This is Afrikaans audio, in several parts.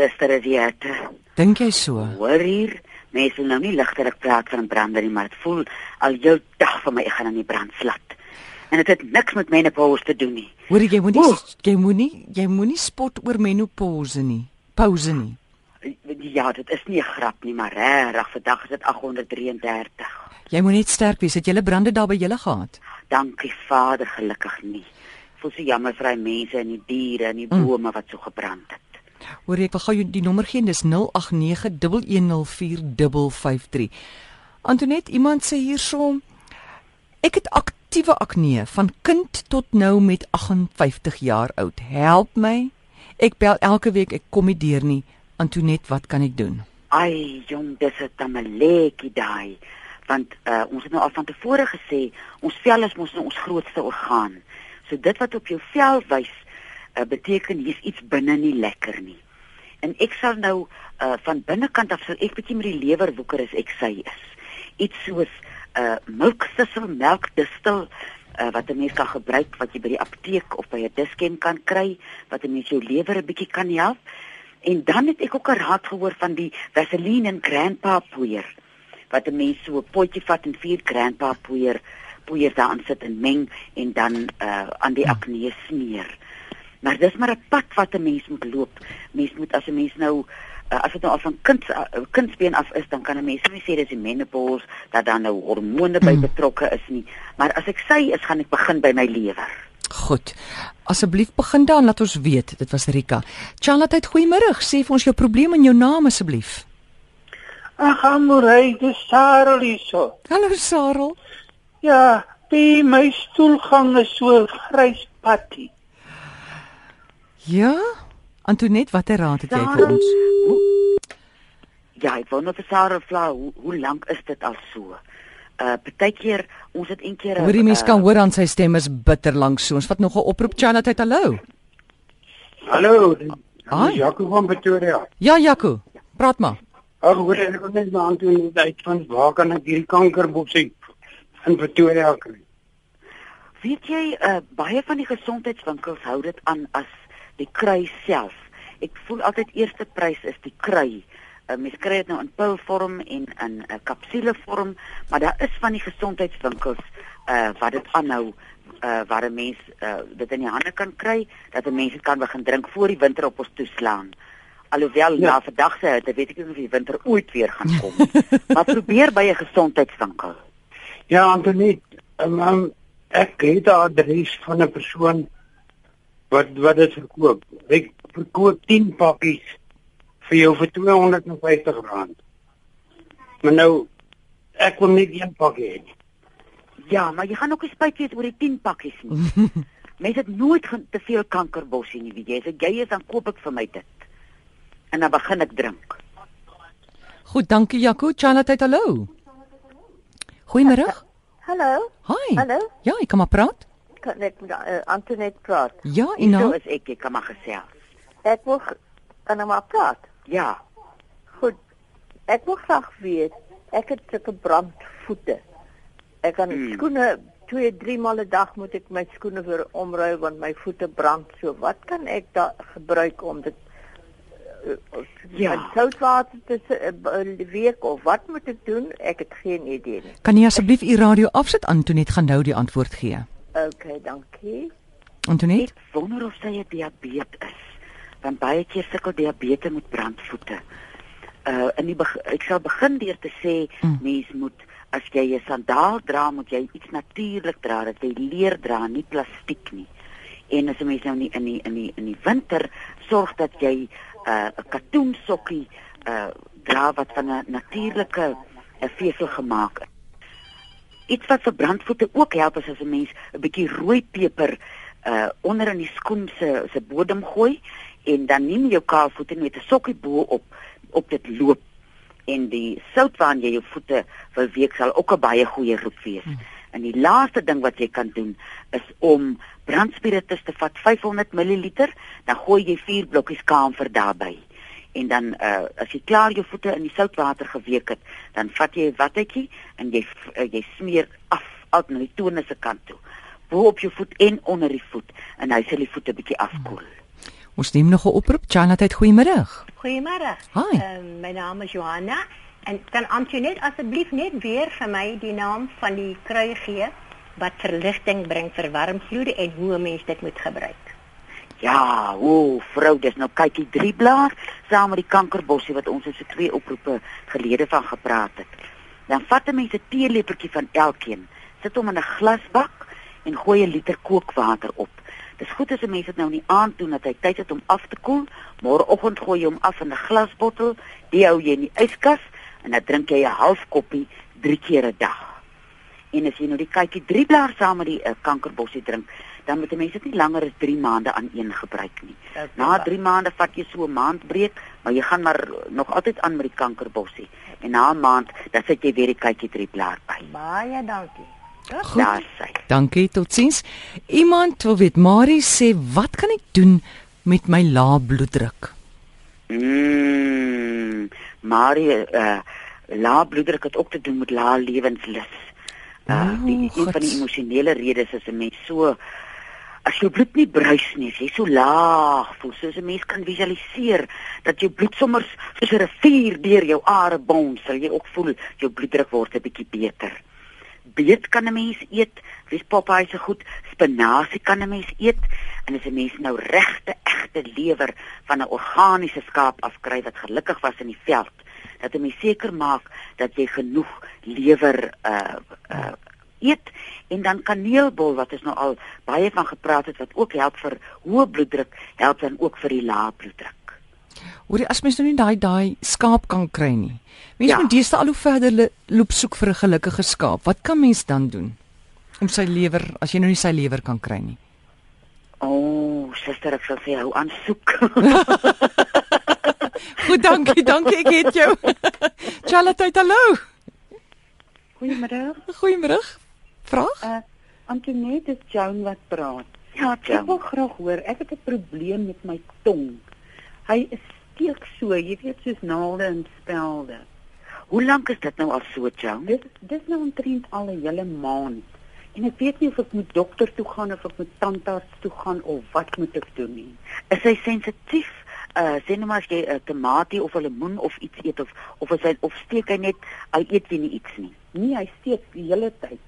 suster hierte. Dink jy so? Hoor hier, mense wil nou nie ligtelik praat van brander nie, maar dit voel al jou dag vir my ek gaan in die brand slat. En dit het niks met menopause te doen nie. Hoor jy moenie jy moenie jy moenie spot oor menopause nie. Pause nie. Ja, dit is nie 'n grap nie, maar regtig, vandag is dit 833. Jy moet net sterk wees. Het jy hulle brande daar by julle gehad? Dankie Vader, gelukkig nie. Voel so jammer vir die mense en die diere en die bome wat so gebrand het. Hoor jy, ek wil gou die nommer gee, dis 0891104553. Antonet, iemand sê hierso Ek het aktiewe akne van kind tot nou met 58 jaar oud. Help my. Ek bel elke week, ek kom nie deur nie. Antonet, wat kan ek doen? Ai, jong, dis 'n tamaletjie daai. Want uh, ons het nou al van tevore gesê, ons vel is mos nou ons grootste orgaan. So dit wat op jou vel wys, uh, beteken hier's iets binne nie lekker nie. En ek sal nou uh, van binnekant af sal ek bietjie met die lewer woeker as ek sy is. Iets soos uh melksissel, melkdistel uh, wat 'n mens kan gebruik wat jy by die apteek of by 'n diskem kan kry wat 'n mens jou lewer 'n bietjie kan help. En dan het ek ook 'n raad gehoor van die Vaseline en Grandpa poeier wat 'n mens so 'n potjie vat en vier Grandpa poeier poeier daarin sit en meng en dan uh aan die akne smeer. Maar dis maar 'n pad wat 'n mens moet loop. Mens moet as 'n mens nou uh, as dit nou al van kind uh, kindsbeen af is, dan kan 'n mens nie sê dis die menopause dat dan nou hormone by Mm. betrokke is nie. Maar as ek sê is gaan ek begin by my lewer. Goed. Asseblief begin dan laat ons weet. Dit was Rika. Charlotte, goeiemôre. Sê vir ons jou probleem en jou naam asseblief. Ag, Amorey, dis Sarel hierso. Hallo Sarel. Ja, die my stoelgang is so grys patty. Ja? Antonet, watter raad het jy vir ons? Ja, ek wou net vir Sarah vra hoe, hoe lank is dit al so? Uh partykeer ons het een keer 'n, Hoor jy mens uh, kan hoor aan sy stem is bitter lank so. Ons vat nog 'n oproep Charlotte, hallo. Hallo, dis Hi. Jaco van Pretoria. Ja, Jaco. Praat maar. Ag, hoor ek kon net aan toe uit van waar kan ek hierdie kankerboksie in Pretoria kry? Weet jy, uh, baie van die gesondheidswinkels hou dit aan as die krui self. Ek voel altyd eerste prys is die krui. Uh, mens kry dit nou in pilvorm en in 'n uh, kapsulevorm, maar daar is van die gesondheidswinkels uh wat dit aanhou uh waar 'n mens uh dit in die hande kan kry dat 'n mens dit kan begin drink voor die winter op ons toeslaan. Alhoewel ja. Na vandag se hitte weet ek nie of die winter ooit weer gaan kom. maar probeer by 'n gesondheidswinkel. Ja, Antonie, um, um, ek het 'n adres van 'n persoon wat wat dit verkoop. Ek verkoop 10 pakkies vir jou vir R250. Maar nou ek wil net een pakkie hê. Ja, maar jy gaan ook nie spyt wees oor die 10 pakkies nie. Mense het nooit te veel kankerbossie nie, weet jy. As ek jy is dan koop ek vir my dit. En dan begin ek drink. Goed, dankie Jaco. Charlotte, hallo. Goeiemôre. Hallo, Hi. hallo. Ja, ek kan maar praat. Kan ek met uh, Antoinette praat? Ja, en nou? is ek, ek kan maar gesels. Ek wil kan ek maar praat. Ja. Goed. Ek wil graag weet, ek het sulke brandvoete. Ek kan Hmm. skoene 2, 3 maal 'n dag moet ek my skoene weer omruil want my voete brand so. Wat kan ek daar gebruik om dit uh, Ja. soutwater te se- uh, uh, week of wat moet ek doen? Ek het geen idee nie. Kan jy asseblief u radio afsit Antonet gaan nou die antwoord gee. Okay, dankie. Antonet? Ek wonder of sy 'n diabetes is. Want baie keer sukkel diabetes met brandvoete. Uh in die ek sal begin deur te sê Mm. mens moet as jy 'n sandaal dra, moet jy iets natuurlik dra, dat jy leer dra, nie plastiek nie. En as 'n mens nou nie in die in die in die winter sorg dat jy 'n uh, 'n katoensokkie uh dra wat van 'n natuurlike uh, vesel gemaak is. Iets wat vir brandvoete ook help is as 'n mens 'n bietjie rooi peper uh onder in die skoen se se bodem gooi en dan neem jy jou kaalvoete met 'n sokkie bo op op dit loop en die sout waarin jy jou voete wil week sal ook 'n baie goeie roep wees. Hmm. En die laaste ding wat jy kan doen is om brandspiritus te vat 500 ml, dan gooi jy 4 blokkies kamfer daarbey. En dan uh as jy klaar jou voete in die soutwater geweek het, dan vat jy 'n wattetjie en jy uh, jy smeer af uit na die tone se kant toe. Bo op jou voet en onder die voet en hy sal die voete bietjie afkoel. Ons neem nog 'n oproep. Charlotte, goeiemôre. Goeiemôre. Hi. Uh, my naam is Johanna en kan Antoinette asseblief net weer vir my die naam van die krui gee wat verligting bring vir warmvloede en hoe 'n mens dit moet gebruik. Ja, o, vrou, dis nou kykie drie blaar saam met die kankerbossie wat ons so twee oproepe gelede van gepraat het. Dan vat 'n mens 'n teelepeltjie van elkeen, sit hom in 'n glasbak en gooi 'n liter kookwater op. Dis goed as 'n mens dit nou in die aand doen dat hy tyd het om af te koel. Môreoggend gooi jy hom af in 'n glasbottel, dit hou jy in die yskas en dan drink jy 'n half koppie 3 keer 'n dag. En as jy nou die kykie drie blaar saam met die uh, kankerbossie drink, dan moet 'n mens dit nie langer as 3 maande aan een gebruik nie. Na 3 maande vat jy so 'n maand breek, maar jy gaan maar nog altyd aan met die kankerbossie. En na 'n maand, dan sit jy weer die kykie drie blaar by. Baie dankie. Goed. Dankie, totsiens. Iemand wil weet, Marie sê, wat kan ek doen met my lae bloeddruk? Mm, maar uh lae bloeddruk het ook te doen met lae lewenslus. Uh Oh, die een van die emosionele redes is 'n mens so as jou bloed nie bruis nie, jy so laag voel, soos 'n mens kan visualiseer dat jou bloed sommer soos 'n rivier deur jou are bons, sal jy ook voel jou bloeddruk word 'n bietjie beter. Beet kan 'n mens eet, dis Popeye se goed, spinasie kan 'n mens eet en as 'n mens nou regte egte lewer van 'n organiese skaap afkry wat gelukkig was in die veld, dat 'n mens seker maak dat jy genoeg lewer uh uh eet en dan kaneelbol wat ons nou al baie van gepraat het wat ook help vir hoë bloeddruk, help dan ook vir die lae bloeddruk. Hoorie, as mens nou nie daai daai skaap kan kry nie. Mense Ja. moet deesdae al hoe verder le- loop soek vir 'n gelukkige skaap. Wat kan mens dan doen om sy lewer, as jy nou nie sy lewer kan kry nie? O, oh, suster, ek sal sê hou aan soek. Goed, dankie, dankie, ek het jou. Charlotte, hallo. Goeiemiddag. Goeiemôre. Vraag? Uh Antoinette is Joan wat praat. ja, Ek wil graag hoor, ek het 'n probleem met my tong. Hy is steek so, jy weet soos naalde en spelde. Hoe lank is dit nou al so, Jan? Dit dis nou omtrent al 'n hele maand. En ek weet nie of ek moet dokter toe gaan of ek moet tandarts toe gaan of wat moet ek doen nie. Is hy sensitief? Uh sê nou maar as jy 'n uh, tamatie of 'n lemoen of iets eet of of is hy of steek hy net hy eet nie iets nie. Nee, hy steek die hele tyd.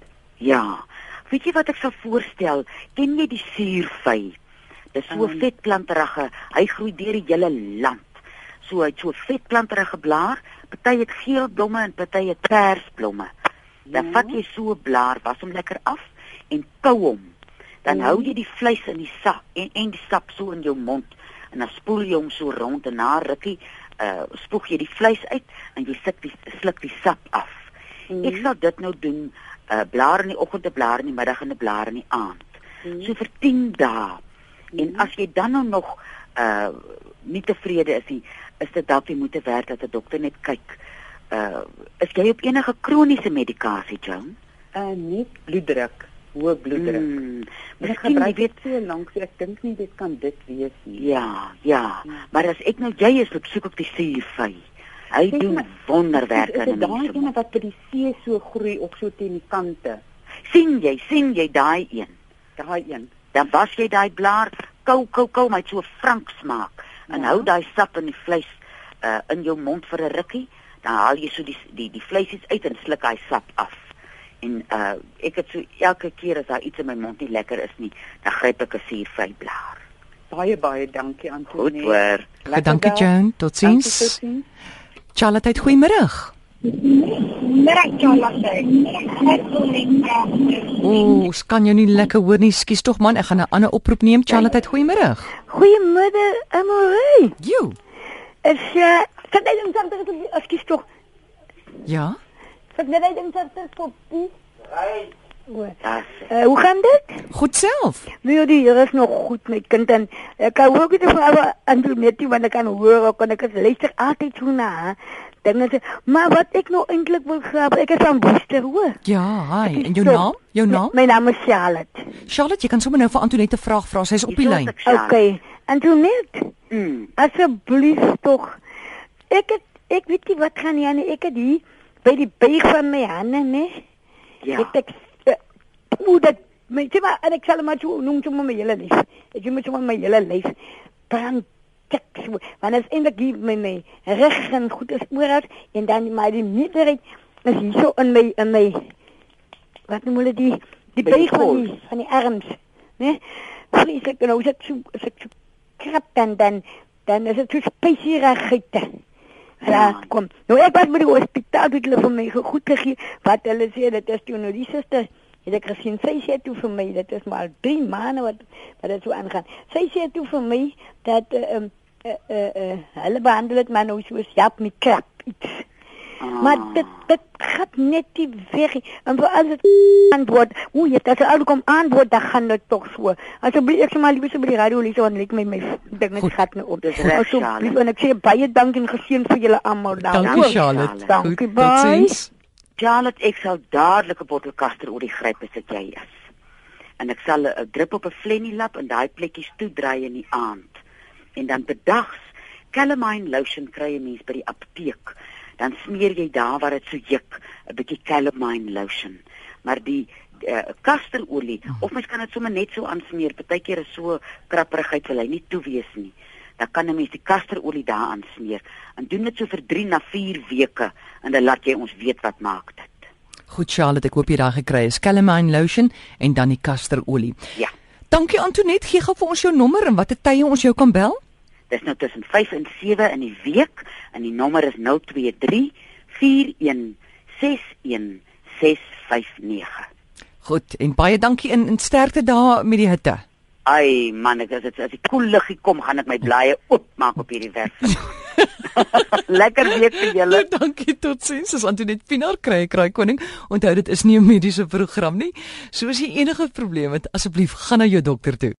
Ja. Weet jy wat ek sal voorstel? Ken jy die suurvy? Dis so Um. vetplanterige. Hy groei deur die hele land. So hy het so vetplanterige blaar. Party het geel blomme en party het persblomme. Dan Ja. vat jy so 'n blaar, was hom lekker af en kou hom. Dan Ja. hou jy die vleis in die sap en en die sap so in jou mond en dan spoel jy hom so rond en na rukkie uh spoeg jy die vleis uit en jy sit die sluk die sap af. Mhm. Ek sal dit nou doen, uh blaar in die oggend, 'n blaar in die middag en 'n blaar in die aand. Mhm. So vir 10 dae. En Mhm. as jy dan nou nog uh nie tevrede is nie, is dit dalk die moeite werd dat 'n dokter net kyk. Uh is jy op enige kroniese medikasie, Joan? Uh net bloeddruk, hoë bloeddruk. Mm. Hmm, Ek Miskien jy gebruik weet dit so lank, so ek dink nie dit kan dit wees nie. ja, ja, Ja. maar as ek nou jy is op soek op die suurvy. Hy Sê doen wonderwerke Is in dit 'n daai mens. ene mond. wat by die see so groei op so teen die kante? sien jy, sien jy daai een? Daai een. dan was jy daai blaar kou kou kou my so frank smaak en Ja. hou daai sap in die vleis uh in jou mond vir 'n rukkie dan haal jy so die die die vleisies uit en sluk hy sap af en uh ek het so elke keer as daar iets in my mond nie lekker is nie dan gryp ek 'n suurvy blaar Baie baie dankie goed Antonie. hoor Goed, dankie dag. Joan. Dankie, Totsiens. Charlotte, goeiemôre. Ooh, ons kan jou nie lekker hoor nie. Skus tog man, ek gaan 'n ander oproep neem. Charlotte, goeiemôre. Goeiemiddag, Amore. Jo. Is uh kan jy dan dan ekskuus tog. Ja. Kan jy dan dan kopie? Das Uh, hoe gaan dit? Goed self. Nee, die Here is nog goed met kind en ek kan ook nie vir Antoinette want ek kan hoor ook en ek is luister altyd so na. Dinge maar wat ek nou eintlik wil graag ek is van Woester hoor. Ja, hi. En jou So, naam? Jou naam? My, my naam is Charlotte. Charlotte, jy kan sommer nou vir Antoinette 'n vraag vra. Sy is op die lyn. Okay. Antoinette, mm, asseblief tog. Ek het ek weet nie wat gaan nie, ek het hier by die buig van my hande, nee. ja Ek ek hoe dat my sê maar en ek sal maar so noem sommer my hele lyf. Ek noem sommer my hele lyf. brand tik so. Want as eintlik hier my my reg en goed is oral en dan maar die meerderheid is hier so in my in my wat noem hulle die die buig van die van die arms, né? Vreeslik nou as ek so as ek so krap dan dan dan is dit so spesierigheid. Ja. Ja, kom. Nou ek was by die hospitaal het hulle vir my goed gegee wat hulle sê dit is toe nou die het ek gesien sy sê toe vir my dit is maar 3 maande wat wat dit so aangaan. Sy sê toe vir my dat uh, um, uh, uh, uh, hulle behandel dit maar nou soos jap met krap iets. Ah. Maar dit dit gaat net nie weg. En voor als het antwoord, hoe je dat ze al kom antwoord, dan gaan het toch zo. Alsjeblieft, ik zou maar liever bij de radio lezen, want ding het gaat niet op. Dis reg, Alsjeblieft, Charlotte. en ik zeg baie dank en gezien voor jullie allemaal. Dankie Dankie, Charlotte. Dankie, Goed, bye. totsiens. Charlotte, ek sal dadelik 'n bottel kasterolie gryp as ek jy is. En ek sal 'n drup op 'n flennie lap en daai plekkies toedry in die aand. En dan bedags calamine lotion kry jy mens by die apteek. Dan smeer jy daar waar dit so juk, 'n bietjie calamine lotion. Maar die uh, kasterolie of mens kan dit sommer net so aansmeer. Partykeer is so krapperigheid wil hy nie toe wees nie. Dan kan 'n mens die kasterolie daaraan smeer en doen dit so vir 3 na 4 weke en dan laat jy ons weet wat maak dit. Goed Charlotte, ek hoop jy daai gekry is. Calamine lotion en dan die kasterolie. Ja. Dankie Antoinette, gee gou vir ons jou nommer en watter tye ons jou kan bel? Dis nou tussen 5 en 7 in die week en die nommer is 023 41 61 659. Goed, en baie dankie en, en sterkte daar met die hitte. Ai man, ek as dit as die koel luggie kom, gaan ek my blaaie oopmaak op hierdie werf. Lekker week vir julle. dankie totsiens. Dis Antoinette Pinaar kry kry koning. Onthou dit is nie 'n mediese program nie. So as jy enige probleme het, asseblief gaan na jou dokter toe.